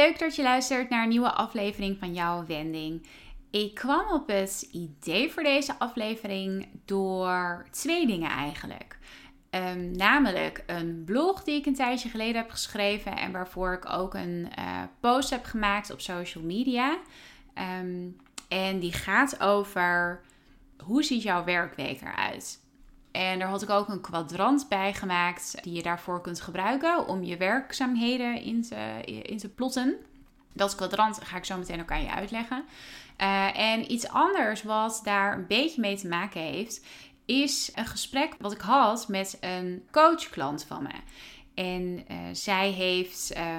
Leuk dat je luistert naar een nieuwe aflevering van jouw wending. Ik kwam op het idee voor deze aflevering door twee dingen eigenlijk. Um, namelijk een blog die ik een tijdje geleden heb geschreven en waarvoor ik ook een uh, post heb gemaakt op social media. Um, en die gaat over hoe ziet jouw werkweek eruit? En daar had ik ook een kwadrant bij gemaakt die je daarvoor kunt gebruiken om je werkzaamheden in te, in te plotten. Dat kwadrant ga ik zo meteen ook aan je uitleggen. Uh, en iets anders wat daar een beetje mee te maken heeft, is een gesprek wat ik had met een coachklant van me. En uh, zij heeft uh,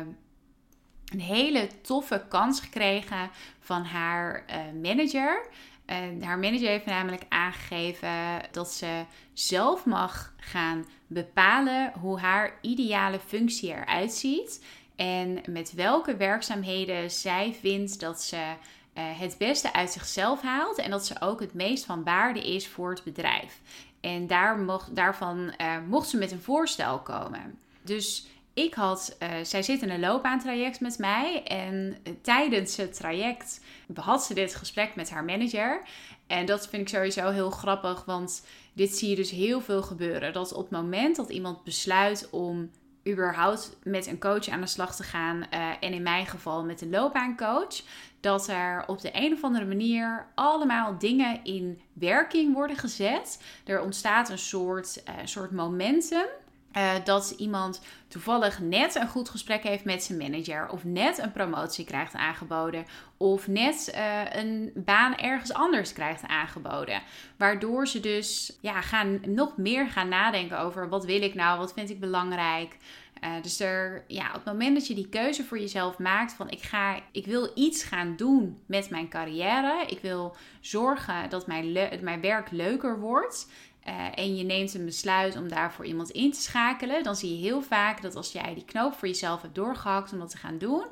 een hele toffe kans gekregen van haar manager. En haar manager heeft namelijk aangegeven dat ze zelf mag gaan bepalen hoe haar ideale functie eruit ziet. En met welke werkzaamheden zij vindt dat ze uh, het beste uit zichzelf haalt. En dat ze ook het meest van waarde is voor het bedrijf. En daar mocht, daarvan uh, mocht ze met een voorstel komen. Dus uh, zij zit in een loopbaantraject met mij. En tijdens het traject had ze dit gesprek met haar manager. En dat vind ik sowieso heel grappig, want dit zie je dus heel veel gebeuren. Dat op het moment dat iemand besluit om überhaupt met een coach aan de slag te gaan, uh, en in mijn geval met een loopbaancoach, dat er op de een of andere manier allemaal dingen in werking worden gezet. Er ontstaat een soort, soort momentum uh, dat iemand toevallig net een goed gesprek heeft met zijn manager, of net een promotie krijgt aangeboden, of net uh, een baan ergens anders krijgt aangeboden. Waardoor ze dus ja, gaan, nog meer gaan nadenken over wat wil ik nou, wat vind ik belangrijk. Uh, dus er, ja, op het moment dat je die keuze voor jezelf maakt van ik, ga, ik wil iets gaan doen met mijn carrière, ik wil zorgen dat mijn, mijn werk leuker wordt, uh, en je neemt een besluit om daarvoor iemand in te schakelen, dan zie je heel vaak dat als jij die knoop voor jezelf hebt doorgehakt om dat te gaan doen,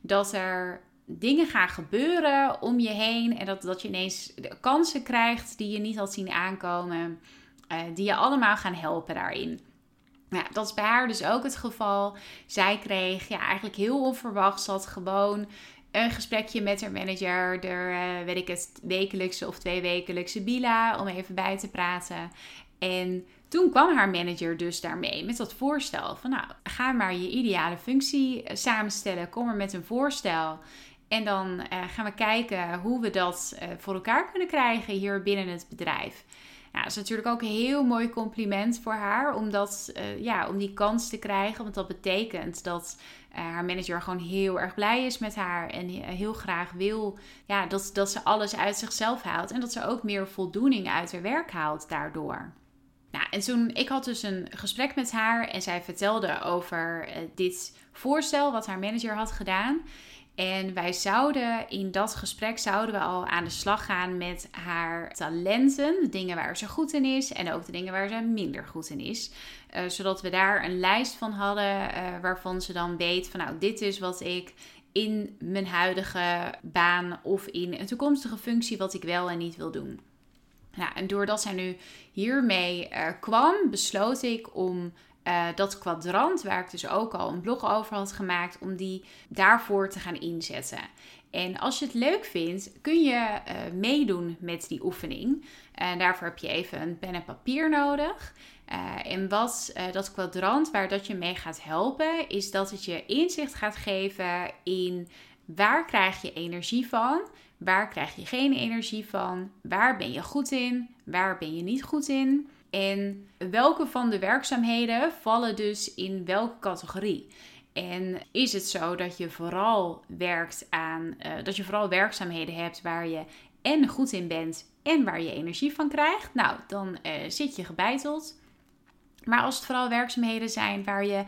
dat er dingen gaan gebeuren om je heen en dat, dat je ineens kansen krijgt die je niet had zien aankomen, uh, die je allemaal gaan helpen daarin. Nou, dat is bij haar dus ook het geval. Zij kreeg ja, eigenlijk heel onverwachts, had gewoon een gesprekje met haar manager. Er, uh, weet ik het, wekelijkse of twee wekelijkse bila om even bij te praten. En toen kwam haar manager dus daarmee met dat voorstel van nou, ga maar je ideale functie eh, samenstellen. Kom er met een voorstel. En dan uh, gaan we kijken hoe we dat voor elkaar kunnen krijgen hier binnen het bedrijf. Dat is natuurlijk ook een heel mooi compliment voor haar om, dat, uh, ja, om die kans te krijgen. Want dat betekent dat uh, haar manager gewoon heel erg blij is met haar. En heel graag wil ja, dat, dat ze alles uit zichzelf haalt. En dat ze ook meer voldoening uit haar werk haalt daardoor. Nou, en toen, ik had dus een gesprek met haar en zij vertelde over dit voorstel wat haar manager had gedaan. En wij zouden in dat gesprek zouden we al aan de slag gaan met haar talenten, de dingen waar ze goed in is en ook de dingen waar ze minder goed in is. Uh, zodat we daar een lijst van hadden uh, waarvan ze dan weet van nou dit is wat ik in mijn huidige baan of in een toekomstige functie wat ik wel en niet wil doen. Nou, en doordat zij nu hiermee uh, kwam, besloot ik om uh, dat kwadrant, waar ik dus ook al een blog over had gemaakt, om die daarvoor te gaan inzetten. En als je het leuk vindt, kun je uh, meedoen met die oefening. En daarvoor heb je even een pen en papier nodig. Uh, en wat dat kwadrant waar dat je mee gaat helpen, is dat het je inzicht gaat geven in waar krijg je energie van, waar krijg je geen energie van, waar ben je goed in, waar ben je niet goed in. En welke van de werkzaamheden vallen dus in welke categorie? En is het zo dat je vooral werkt aan uh, dat je vooral werkzaamheden hebt waar je en goed in bent en waar je energie van krijgt? Nou, dan uh, zit je gebeiteld. Maar als het vooral werkzaamheden zijn waar je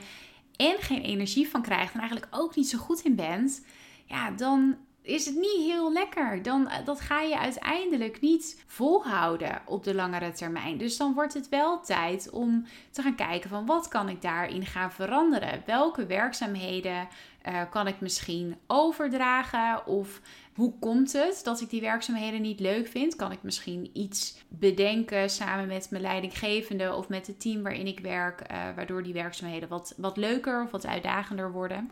en geen energie van krijgt en eigenlijk ook niet zo goed in bent, ja, dan is het niet heel lekker. Dan eh, dat ga je uiteindelijk niet volhouden op de langere termijn. Dus dan wordt het wel tijd om te gaan kijken van wat kan ik daarin gaan veranderen? Welke werkzaamheden uh, kan ik misschien overdragen of hoe komt het dat ik die werkzaamheden niet leuk vind? Kan ik misschien iets bedenken samen met mijn leidinggevende of met het team waarin ik werk, uh, waardoor die werkzaamheden wat, wat leuker of wat uitdagender worden?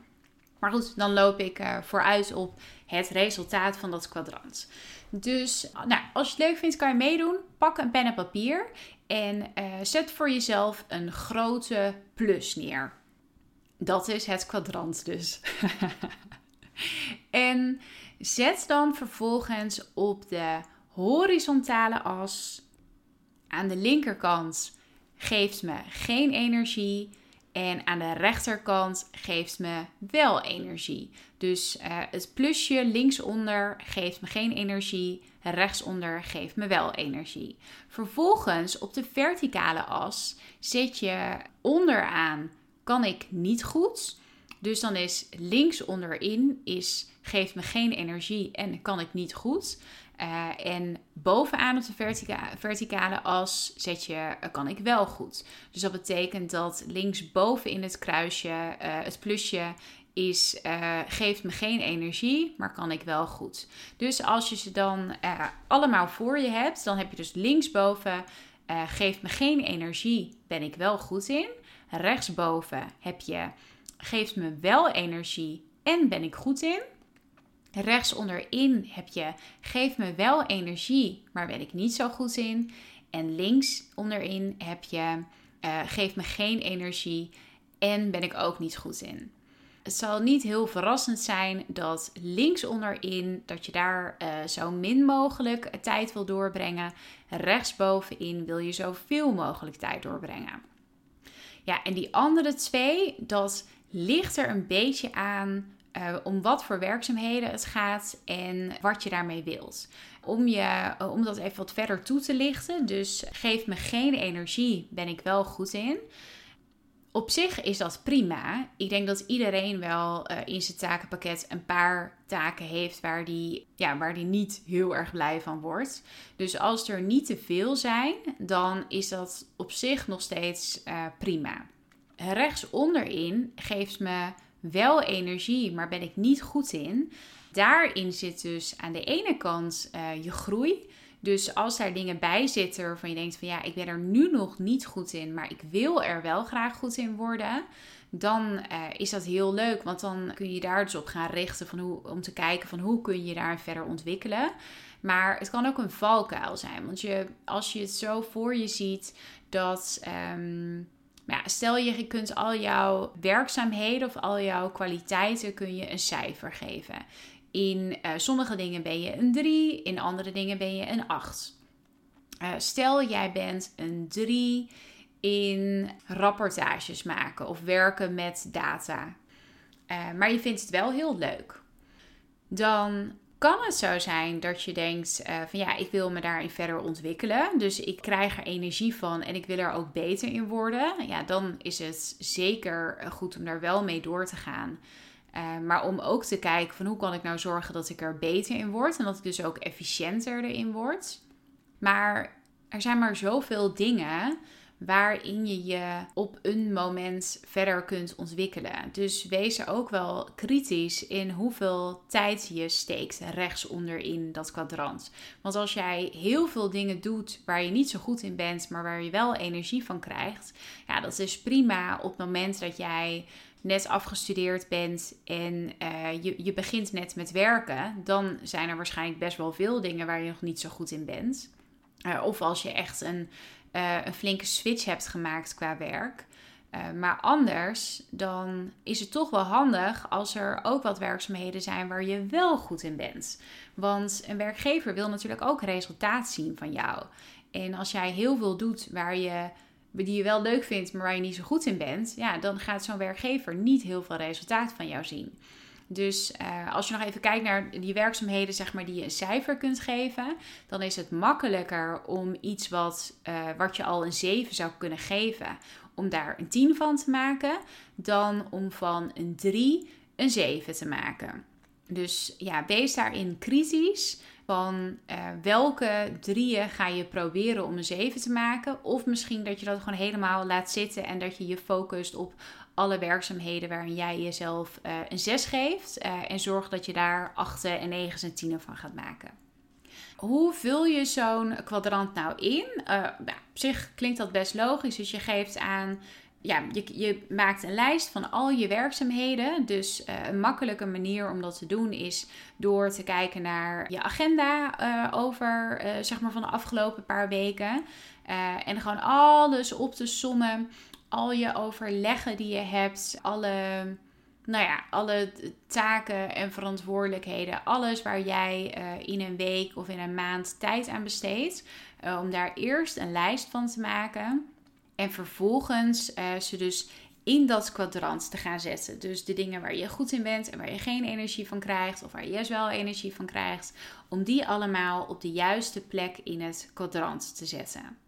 Maar goed, dan loop ik uh, vooruit op het resultaat van dat kwadrant. Dus nou, als je het leuk vindt, kan je meedoen. Pak een pen en papier en uh, zet voor jezelf een grote plus neer. Dat is het kwadrant dus. en zet dan vervolgens op de horizontale as aan de linkerkant geeft me geen energie. En aan de rechterkant geeft me wel energie. Dus uh, het plusje linksonder geeft me geen energie. Rechtsonder geeft me wel energie. Vervolgens op de verticale as zet je onderaan kan ik niet goed. Dus dan is links onderin is, geeft me geen energie en kan ik niet goed. Uh, en bovenaan op de vertica verticale as zet je uh, kan ik wel goed. Dus dat betekent dat linksboven in het kruisje uh, het plusje is geeft me geen energie, maar kan ik wel goed. Dus als je ze dan allemaal voor je hebt, dan heb je dus linksboven geeft me geen energie, ben ik wel goed in. Rechtsboven heb je geeft me wel energie en ben ik goed in. Rechts onderin heb je geef me wel energie, maar ben ik niet zo goed in. En links onderin heb je uh, geef me geen energie en ben ik ook niet goed in. Het zal niet heel verrassend zijn dat links onderin, dat je daar uh, zo min mogelijk tijd wil doorbrengen. Rechtsbovenin wil je zoveel mogelijk tijd doorbrengen. Ja, en die andere twee, dat ligt er een beetje aan uh, om wat voor werkzaamheden het gaat en wat je daarmee wilt. Om, je, uh, om dat even wat verder toe te lichten. Dus geef me geen energie, ben ik wel goed in. Op zich is dat prima. Ik denk dat iedereen wel uh, in zijn takenpakket een paar taken heeft waar die, ja, waar die niet heel erg blij van wordt. Dus als er niet te veel zijn, dan is dat op zich nog steeds prima. Rechts onderin geeft me wel energie, maar ben ik niet goed in. Daarin zit dus aan de ene kant uh, je groei. Dus als daar dingen bij zitten waarvan je denkt van ja, ik ben er nu nog niet goed in, maar ik wil er wel graag goed in worden, dan uh, is dat heel leuk. Want dan kun je daar dus op gaan richten van hoe, om te kijken van hoe kun je daar verder ontwikkelen. Maar het kan ook een valkuil zijn. Want je, als je het zo voor je ziet dat. Um, maar stel je kunt al jouw werkzaamheden of al jouw kwaliteiten kun je een cijfer geven. In uh, sommige dingen ben je een 3, in andere dingen ben je een 8. Uh, eh, stel jij bent een 3 in rapportages maken of werken met data. Uh, maar je vindt het wel heel leuk. Dan kan het zo zijn dat je denkt uh, van ja, ik wil me daarin verder ontwikkelen. Dus ik krijg er energie van en ik wil er ook beter in worden. Ja, dan is het zeker goed om daar wel mee door te gaan. Uh, maar om ook te kijken van hoe kan ik nou zorgen dat ik er beter in word. En dat ik dus ook efficiënter erin word. Maar er zijn maar zoveel dingen waarin je je op een moment verder kunt ontwikkelen. Dus wees er ook wel kritisch in hoeveel tijd je steekt rechts onderin dat kwadrant. Want als jij heel veel dingen doet waar je niet zo goed in bent, maar waar je wel energie van krijgt, ja, dat is prima op het moment dat jij net afgestudeerd bent en uh, je, je begint net met werken, dan zijn er waarschijnlijk best wel veel dingen waar je nog niet zo goed in bent. Uh, of als je echt een uh, een flinke switch hebt gemaakt qua werk. Uh, maar anders, dan is het toch wel handig als er ook wat werkzaamheden zijn waar je wel goed in bent. Want een werkgever wil natuurlijk ook resultaat zien van jou. En als jij heel veel doet waar je, die je wel leuk vindt, maar waar je niet zo goed in bent, ja, dan gaat zo'n werkgever niet heel veel resultaat van jou zien. Dus uh, als je nog even kijkt naar die werkzaamheden, zeg maar, die je een cijfer kunt geven, dan is het makkelijker om iets wat, uh, wat je al een 7 zou kunnen geven, om daar een 10 van te maken, dan om van een 3 een 7 te maken. Dus ja, wees daarin kritisch van uh, welke drieën ga je proberen om een 7 te maken. Of misschien dat je dat gewoon helemaal laat zitten en dat je je focust op alle werkzaamheden waarin jij jezelf uh, een 6 geeft. Uh, en zorg dat je daar 8 en 9 en 10 van gaat maken. Hoe vul je zo'n kwadrant nou in? Uh, nou, op zich klinkt dat best logisch. Dus je geeft aan ja, je, je, maakt een lijst van al je werkzaamheden. Dus een makkelijke manier om dat te doen is door te kijken naar je agenda over zeg maar van de afgelopen paar weken. en gewoon alles op te sommen. Al je overleggen die je hebt. Alle, nou ja, alle taken en verantwoordelijkheden. Alles waar jij in een week of in een maand tijd aan besteedt. om daar eerst een lijst van te maken. En vervolgens uh, ze dus in dat kwadrant te gaan zetten. Dus de dingen waar je goed in bent en waar je geen energie van krijgt, of waar je wel energie van krijgt, om die allemaal op de juiste plek in het kwadrant te zetten.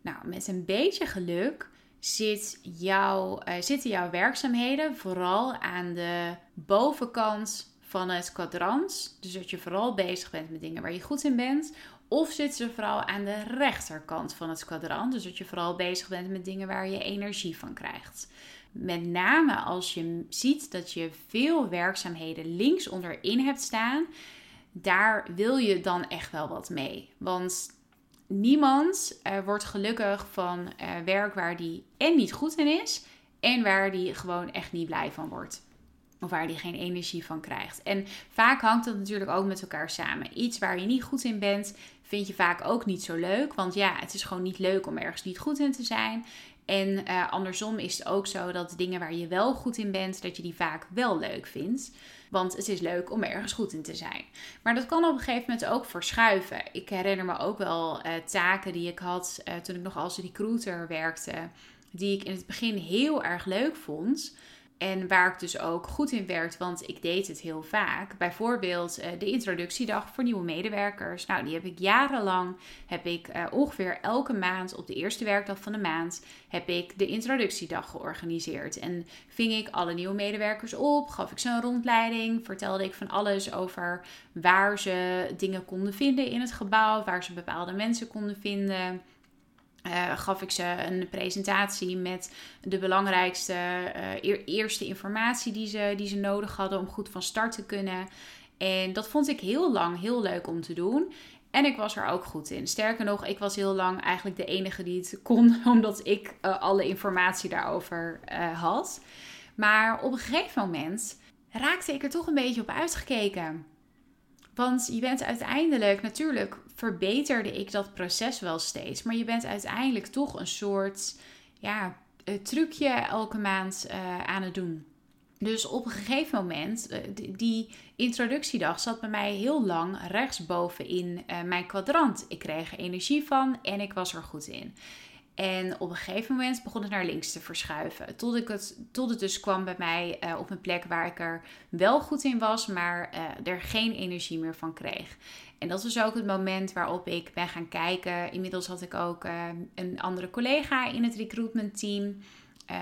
Nou, met een beetje geluk zit jouw, uh, zitten jouw werkzaamheden vooral aan de bovenkant van het kwadrant. Dus dat je vooral bezig bent met dingen waar je goed in bent. Of zitten ze vooral aan de rechterkant van het kwadrant. Dus dat je vooral bezig bent met dingen waar je energie van krijgt. Met name als je ziet dat je veel werkzaamheden links onderin hebt staan, daar wil je dan echt wel wat mee. Want niemand uh, wordt gelukkig van uh, werk waar die en niet goed in is en waar die gewoon echt niet blij van wordt. Of waar die geen energie van krijgt. En vaak hangt dat natuurlijk ook met elkaar samen. Iets waar je niet goed in bent, vind je vaak ook niet zo leuk. Want ja, het is gewoon niet leuk om ergens niet goed in te zijn. En uh, andersom is het ook zo dat dingen waar je wel goed in bent, dat je die vaak wel leuk vindt. Want het is leuk om ergens goed in te zijn. Maar dat kan op een gegeven moment ook verschuiven. Ik herinner me ook wel uh, taken die ik had uh, toen ik nog als recruiter werkte. Die ik in het begin heel erg leuk vond. En waar ik dus ook goed in werd, want ik deed het heel vaak. Bijvoorbeeld uh, de introductiedag voor nieuwe medewerkers. Nou, die heb ik jarenlang, heb ik uh, ongeveer elke maand op de eerste werkdag van de maand, heb ik de introductiedag georganiseerd. En ving ik alle nieuwe medewerkers op, gaf ik ze een rondleiding, vertelde ik van alles over waar ze dingen konden vinden in het gebouw, waar ze bepaalde mensen konden vinden. Uh, gaf ik ze een presentatie met de belangrijkste uh, eerste informatie die ze, die ze nodig hadden om goed van start te kunnen. En dat vond ik heel lang heel leuk om te doen. En ik was er ook goed in. Sterker nog, ik was heel lang eigenlijk de enige die het kon, omdat ik uh, alle informatie daarover had. Maar op een gegeven moment raakte ik er toch een beetje op uitgekeken. Want je bent uiteindelijk, natuurlijk verbeterde ik dat proces wel steeds. Maar je bent uiteindelijk toch een soort ja, trucje elke maand uh, aan het doen. Dus op een gegeven moment, uh, die introductiedag zat bij mij heel lang rechtsboven in mijn kwadrant. Ik kreeg er energie van en ik was er goed in. En op een gegeven moment begon het naar links te verschuiven. Tot, ik het, tot het dus kwam bij mij uh, op een plek waar ik er wel goed in was, maar uh, er geen energie meer van kreeg. En dat was ook het moment waarop ik ben gaan kijken. Inmiddels had ik ook uh, een andere collega in het recruitment team.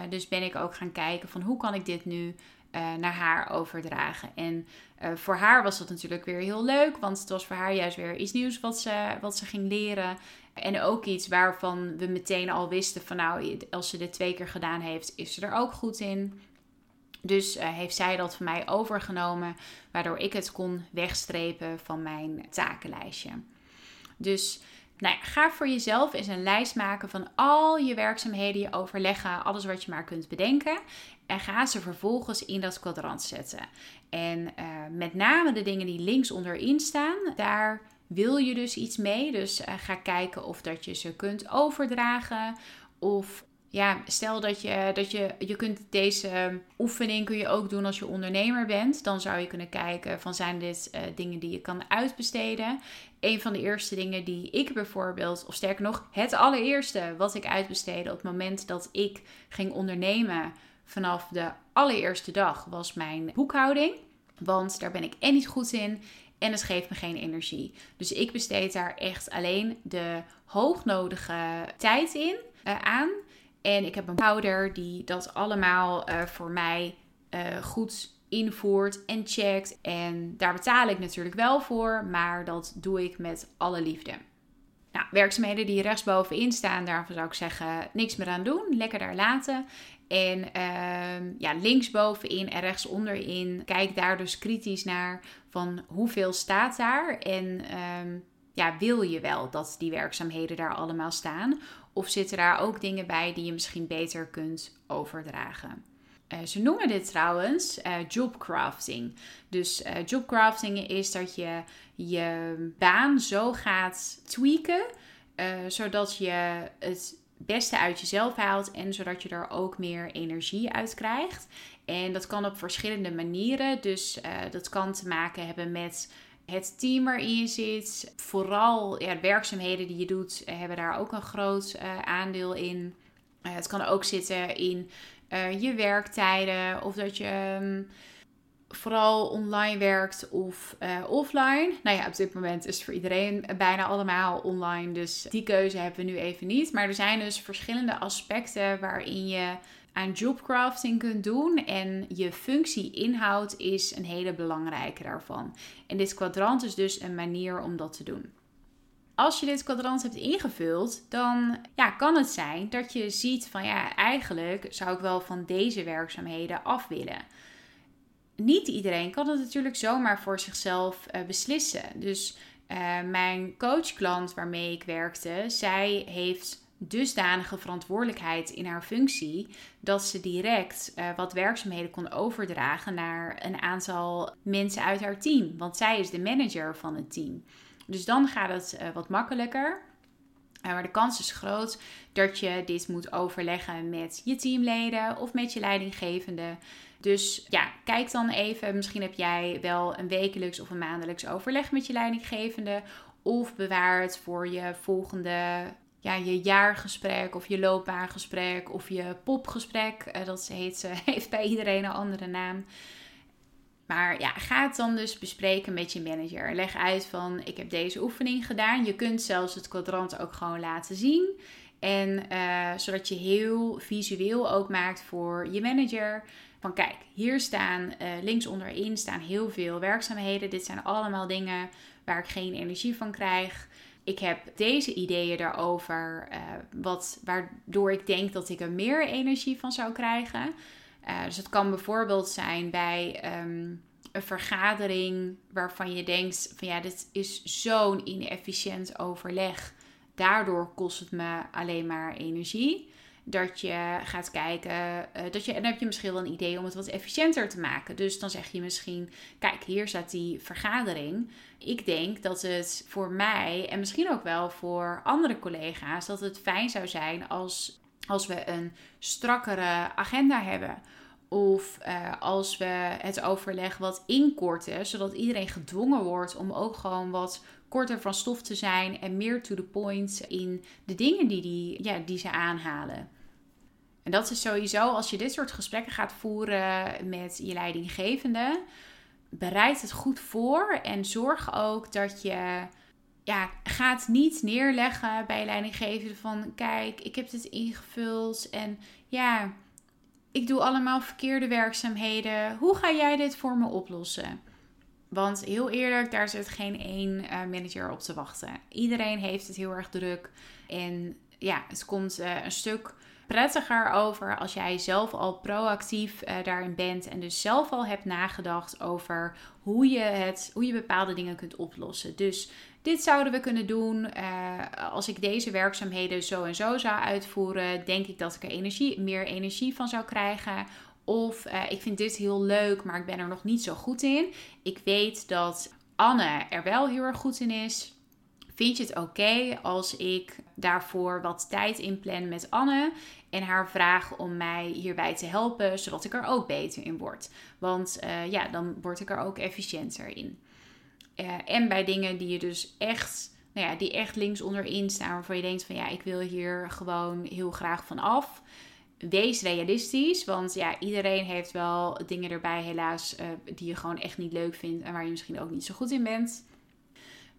dus ben ik ook gaan kijken van hoe kan ik dit nu naar haar overdragen. En voor haar was dat natuurlijk weer heel leuk, want het was voor haar juist weer iets nieuws wat ze, wat ze ging leren. En ook iets waarvan we meteen al wisten van nou, als ze dit twee keer gedaan heeft, is ze er ook goed in. Dus uh, heeft zij dat van mij overgenomen, waardoor ik het kon wegstrepen van mijn takenlijstje. Dus nou ja, ga voor jezelf eens een lijst maken van al je werkzaamheden, je overleggen, alles wat je maar kunt bedenken. En ga ze vervolgens in dat kwadrant zetten. En uh, met name de dingen die links onderin staan, daar wil je dus iets mee. Dus uh, ga kijken of dat je ze kunt overdragen. Of ja, stel dat je, dat je, je kunt deze oefening kun je ook doen als je ondernemer bent. Dan zou je kunnen kijken van zijn dit uh, dingen die je kan uitbesteden. Een van de eerste dingen die ik bijvoorbeeld, of sterker nog, het allereerste wat ik uitbesteedde op het moment dat ik ging ondernemen vanaf de allereerste dag was mijn boekhouding. Want daar ben ik en niet goed in en het geeft me geen energie. Dus ik besteed daar echt alleen de hoognodige tijd in uh, aan. En ik heb een houder die dat allemaal uh, voor mij uh, goed invoert en checkt. En daar betaal ik natuurlijk wel voor, maar dat doe ik met alle liefde. Nou, werkzaamheden die rechtsbovenin staan, daarvan zou ik zeggen niks meer aan doen. Lekker daar laten. En uh, ja, linksbovenin en rechtsonderin, kijk daar dus kritisch naar van hoeveel staat daar. En uh, ja, wil je wel dat die werkzaamheden daar allemaal staan? Of zitten daar ook dingen bij die je misschien beter kunt overdragen? Uh, ze noemen dit trouwens uh, jobcrafting. Dus uh, jobcrafting is dat je je baan zo gaat tweaken, zodat je het beste uit jezelf haalt en zodat je er ook meer energie uit krijgt. En dat kan op verschillende manieren. Dus dat kan te maken hebben met het team waarin je zit. Vooral ja, de werkzaamheden die je doet, hebben daar ook een groot aandeel in. het kan ook zitten in je werktijden of dat je um, vooral online werkt of offline. Nou ja, op dit moment is het voor iedereen bijna allemaal online, dus die keuze hebben we nu even niet. Maar er zijn dus verschillende aspecten waarin je aan jobcrafting kunt doen. En je functie-inhoud is een hele belangrijke daarvan. En dit kwadrant is dus een manier om dat te doen als je dit kwadrant hebt ingevuld, dan ja, kan het zijn dat je ziet van ja, eigenlijk zou ik wel van deze werkzaamheden af willen. Niet iedereen kan het natuurlijk zomaar voor zichzelf uh, beslissen. Dus uh, mijn coachklant waarmee ik werkte, zij heeft dusdanige verantwoordelijkheid in haar functie dat ze direct uh, wat werkzaamheden kon overdragen naar een aantal mensen uit haar team. Want zij is de manager van het team. Dus dan gaat het uh, wat makkelijker. Uh, maar de kans is groot dat je dit moet overleggen met je teamleden of met je leidinggevende. Dus ja, kijk dan even. Misschien heb jij wel een wekelijks of een maandelijks overleg met je leidinggevende. Of bewaar het voor je volgende ja, je jaargesprek of je loopbaangesprek of je popgesprek. Uh, dat heet, heeft bij iedereen een andere naam. Maar ja, ga het dan dus bespreken met je manager. Leg uit van ik heb deze oefening gedaan. Je kunt zelfs het kwadrant ook gewoon laten zien. En uh, zodat je heel visueel ook maakt voor je manager. Van kijk, hier staan uh, links onderin staan heel veel werkzaamheden. Dit zijn allemaal dingen waar ik geen energie van krijg. Ik heb deze ideeën daarover, uh, wat, waardoor ik denk dat ik er meer energie van zou krijgen. Uh, dus het kan bijvoorbeeld zijn bij um, een vergadering waarvan je denkt van ja, dit is zo'n inefficiënt overleg. Daardoor kost het me alleen maar energie. Dat je gaat kijken, uh, dat je, en dan heb je misschien wel een idee om het wat efficiënter te maken. Dus dan zeg je misschien, kijk, hier staat die vergadering. Ik denk dat het voor mij en misschien ook wel voor andere collega's, dat het fijn zou zijn als als we een strakkere agenda hebben. Of uh, als we het overleg wat inkorten, zodat iedereen gedwongen wordt om ook gewoon wat korter van stof te zijn en meer to the point in de dingen die, die, ja, die ze aanhalen. En dat is sowieso, als je dit soort gesprekken gaat voeren met je leidinggevende, bereid het goed voor en zorg ook dat je ja, gaat niet neerleggen bij je leidinggevende van kijk, ik heb dit ingevuld en ja, ik doe allemaal verkeerde werkzaamheden. Hoe ga jij dit voor me oplossen? Want heel eerlijk, daar zit geen één uh, manager op te wachten. Iedereen heeft het heel erg druk. En ja, het komt uh, een stuk prettiger over als jij zelf al proactief uh, daarin bent. En dus zelf al hebt nagedacht over hoe je, het, hoe je bepaalde dingen kunt oplossen. Dus dit zouden we kunnen doen. Uh, als ik deze werkzaamheden zo en zo zou uitvoeren, denk ik dat ik er energie, meer energie van zou krijgen. Of ik vind dit heel leuk, maar ik ben er nog niet zo goed in. Ik weet dat Anne er wel heel erg goed in is. Vind je het oké als ik daarvoor wat tijd inplan met Anne en haar vraag om mij hierbij te helpen, zodat ik er ook beter in word? Want uh, ja, dan word ik er ook efficiënter in. Uh, en bij dingen die je dus echt, nou ja, die echt links onderin staan, waarvan je denkt van ja, ik wil hier gewoon heel graag van af. wees realistisch. Want ja, iedereen heeft wel dingen erbij, helaas, uh, die je gewoon echt niet leuk vindt en waar je misschien ook niet zo goed in bent.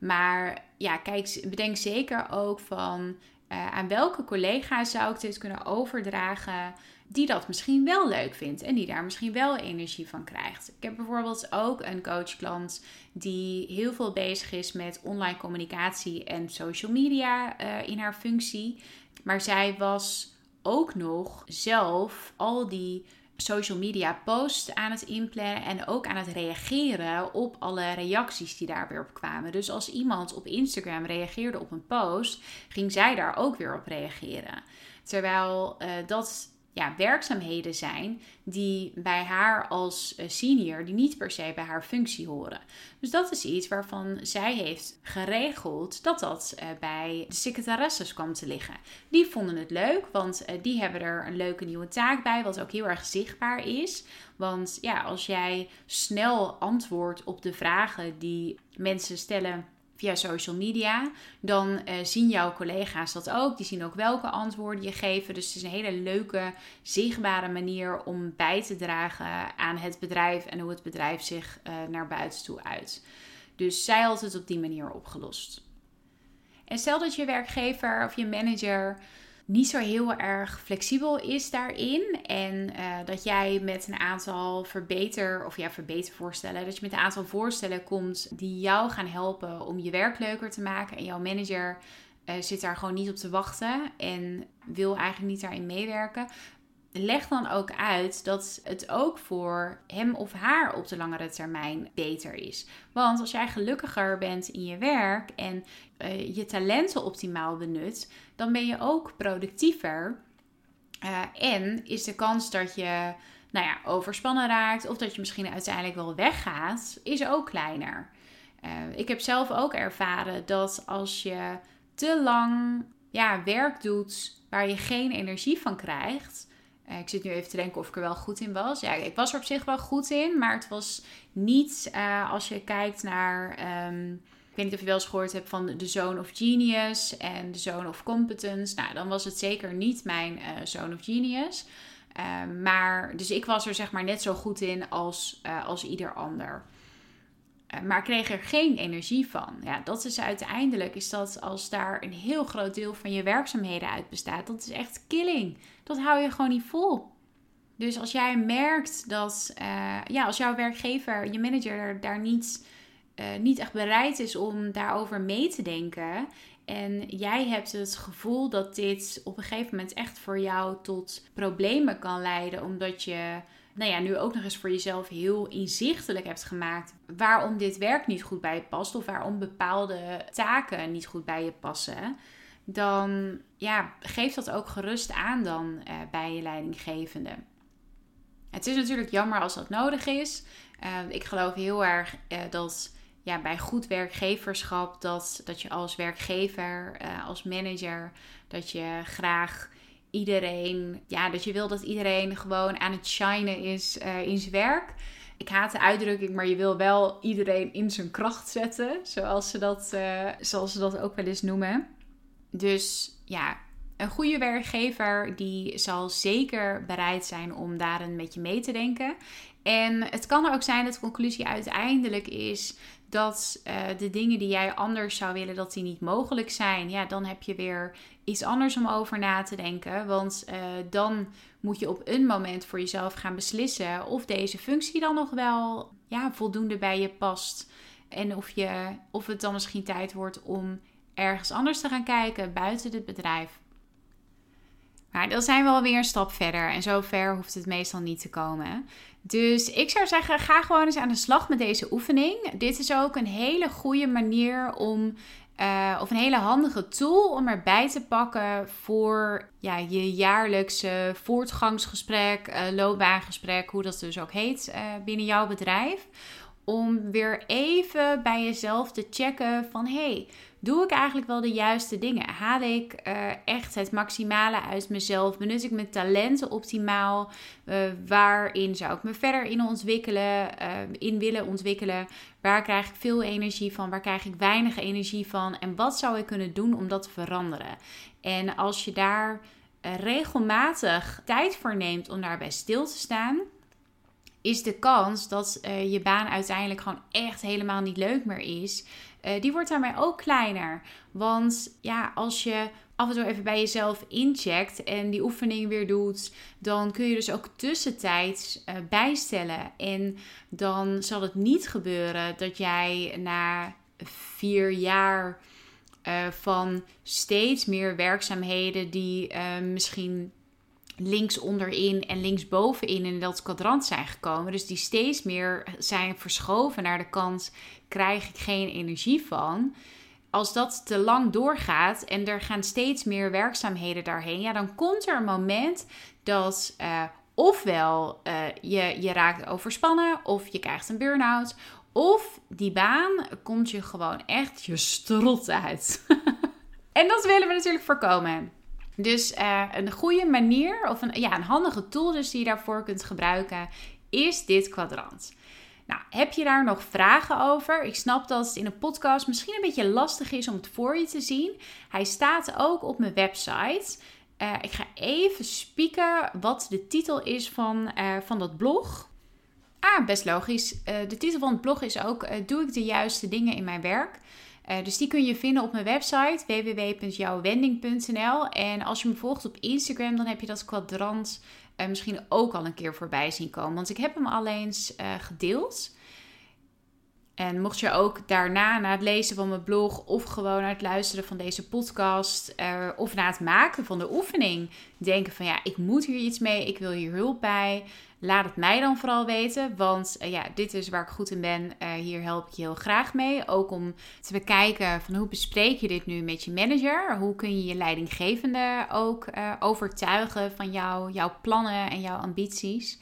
Maar ja, kijk, bedenk zeker ook van uh, aan welke collega zou ik dit kunnen overdragen die dat misschien wel leuk vindt en die daar misschien wel energie van krijgt. Ik heb bijvoorbeeld ook een coachklant die heel veel bezig is met online communicatie en social media uh, in haar functie. Maar zij was ook nog zelf al die social media posts aan het inplannen en ook aan het reageren op alle reacties die daar weer op kwamen. Dus als iemand op Instagram reageerde op een post, ging zij daar ook weer op reageren. Terwijl uh, dat ja, werkzaamheden zijn die bij haar als eh, senior, die niet per se bij haar functie horen. Dus dat is iets waarvan zij heeft geregeld dat dat uh, bij de secretaresses kwam te liggen. Die vonden het leuk, want uh, die hebben er een leuke nieuwe taak bij, wat ook heel erg zichtbaar is. Want ja, als jij snel antwoordt op de vragen die mensen stellen via social media, dan uh, zien jouw collega's dat ook. Die zien ook welke antwoorden je geeft. Dus het is een hele leuke, zichtbare manier om bij te dragen aan het bedrijf en hoe het bedrijf zich uh, naar buiten toe uit. Dus zij had het op die manier opgelost. En stel dat je werkgever of je manager niet zo heel erg flexibel is daarin. En uh, dat jij met een aantal verbeter, of ja, verbetervoorstellen, dat je met een aantal voorstellen komt die jou gaan helpen om je werk leuker te maken. En jouw manager uh, zit daar gewoon niet op te wachten en wil eigenlijk niet daarin meewerken leg dan ook uit dat het ook voor hem of haar op de langere termijn beter is. Want als jij gelukkiger bent in je werk en uh, je talenten optimaal benut, dan ben je ook productiever. Uh, en is de kans dat je nou ja, overspannen raakt of dat je misschien uiteindelijk wel weggaat, is ook kleiner. Uh, ik heb zelf ook ervaren dat als je te lang ja, werk doet waar je geen energie van krijgt, ik zit nu even te denken of ik er wel goed in was. Ja, ik was er op zich wel goed in, maar het was niet uh, als je kijkt naar. Um, ik weet niet of je wel eens gehoord hebt van de Zone of Genius en de Zone of Competence. Nou, dan was het zeker niet mijn uh, Zone of Genius. Uh, maar, dus ik was er zeg maar net zo goed in als, als ieder ander. Uh, maar kreeg er geen energie van. Ja, dat is uiteindelijk, is dat als daar een heel groot deel van je werkzaamheden uit bestaat, dat is echt killing. Dat hou je gewoon niet vol. Dus als jij merkt dat, uh, ja, als jouw werkgever, je manager daar niet, uh, niet echt bereid is om daarover mee te denken. En jij hebt het gevoel dat dit op een gegeven moment echt voor jou tot problemen kan leiden, omdat je nou ja, nu ook nog eens voor jezelf heel inzichtelijk hebt gemaakt waarom dit werk niet goed bij je past of waarom bepaalde taken niet goed bij je passen, dan ja, geef dat ook gerust aan dan uh, bij je leidinggevende. Het is natuurlijk jammer als dat nodig is. Uh, ik geloof heel erg uh, dat ja, bij goed werkgeverschap, dat, dat je als werkgever, als manager, dat je graag iedereen, ja, dat je wil dat iedereen gewoon aan het shinen is uh, in zijn werk. Ik haat de uitdrukking, maar je wil wel iedereen in zijn kracht zetten, zoals ze dat, uh, zoals ze dat ook wel eens noemen. Dus ja, een goede werkgever die zal zeker bereid zijn om daarin met je mee te denken. En het kan ook zijn dat de conclusie uiteindelijk is dat uh, de dingen die jij anders zou willen, dat die niet mogelijk zijn. Ja, dan heb je weer iets anders om over na te denken. Want uh, dan moet je op een moment voor jezelf gaan beslissen of deze functie dan nog wel ja, voldoende bij je past. En of, je, of het dan misschien tijd wordt om ergens anders te gaan kijken buiten het bedrijf. Maar dan zijn we alweer een stap verder. En zo ver hoeft het meestal niet te komen. Dus ik zou zeggen, ga gewoon eens aan de slag met deze oefening. Dit is ook een hele goede manier om. Uh, of een hele handige tool om erbij te pakken voor ja, je jaarlijkse voortgangsgesprek, uh, loopbaangesprek, hoe dat dus ook heet uh, binnen jouw bedrijf. Om weer even bij jezelf te checken van hey, Doe ik eigenlijk wel de juiste dingen? Haal ik uh, echt het maximale uit mezelf? Benut ik mijn talenten optimaal? Uh, waarin zou ik me verder in ontwikkelen, uh, in willen ontwikkelen? Waar krijg ik veel energie van? Waar krijg ik weinig energie van? En wat zou ik kunnen doen om dat te veranderen? En als je daar regelmatig tijd voor neemt om daarbij stil te staan, is de kans dat uh, je baan uiteindelijk gewoon echt helemaal niet leuk meer is. Uh, die wordt daarmee ook kleiner. Want ja, als je af en toe even bij jezelf incheckt en die oefening weer doet, dan kun je dus ook tussentijds uh, bijstellen. En dan zal het niet gebeuren dat jij na vier jaar van steeds meer werkzaamheden die misschien links onderin en links bovenin in dat kwadrant zijn gekomen. Dus die steeds meer zijn verschoven naar de kant, krijg ik geen energie van. Als dat te lang doorgaat en er gaan steeds meer werkzaamheden daarheen, ja, dan komt er een moment dat uh, ofwel uh, je, je raakt overspannen, of je krijgt een burn-out, of die baan komt je gewoon echt je strot uit. en dat willen we natuurlijk voorkomen. Dus uh, een goede manier, of een, ja, een handige tool dus die je daarvoor kunt gebruiken, is dit kwadrant. Nou, heb je daar nog vragen over? Ik snap dat het in een podcast misschien een beetje lastig is om het voor je te zien. Hij staat ook op mijn website. Uh, ik ga even spieken wat de titel is van, uh, van dat blog. Ah, best logisch. De titel van het blog is ook: Doe ik de juiste dingen in mijn werk? Uh, dus die kun je vinden op mijn website www.jouwwending.nl. En als je me volgt op Instagram, dan heb je dat kwadrant uh, misschien ook al een keer voorbij zien komen. Want ik heb hem al eens uh, gedeeld. En mocht je ook daarna, na het lezen van mijn blog of gewoon na het luisteren van deze podcast of na het maken van de oefening denken van ja, ik moet hier iets mee, ik wil hier hulp bij, Laat het mij dan vooral weten, want uh, ja, dit is waar ik goed in ben. Uh, hier help ik je heel graag mee. Ook om te bekijken van hoe bespreek je dit nu met je manager? Hoe kun je je leidinggevende ook uh, overtuigen van jou, jouw plannen en jouw ambities?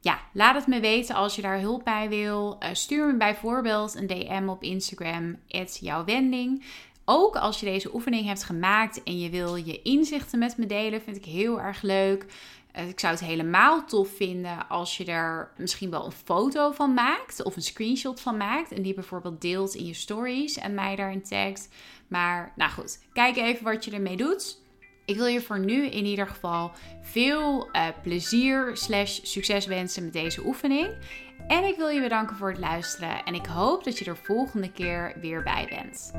Ja, laat het me weten als je daar hulp bij wil. stuur me bijvoorbeeld een DM op Instagram, jouw wending. Ook als je deze oefening hebt gemaakt en je wil je inzichten met me delen, vind ik heel erg leuk. Eh, ik zou het helemaal tof vinden als je er misschien wel een foto van maakt of een screenshot van maakt en die bijvoorbeeld deelt in je stories en mij daarin tagt. Maar nou goed, kijk even wat je ermee doet. Ik wil je voor nu in ieder geval veel uh, plezier slash succes wensen met deze oefening. En ik wil je bedanken voor het luisteren en ik hoop dat je er volgende keer weer bij bent.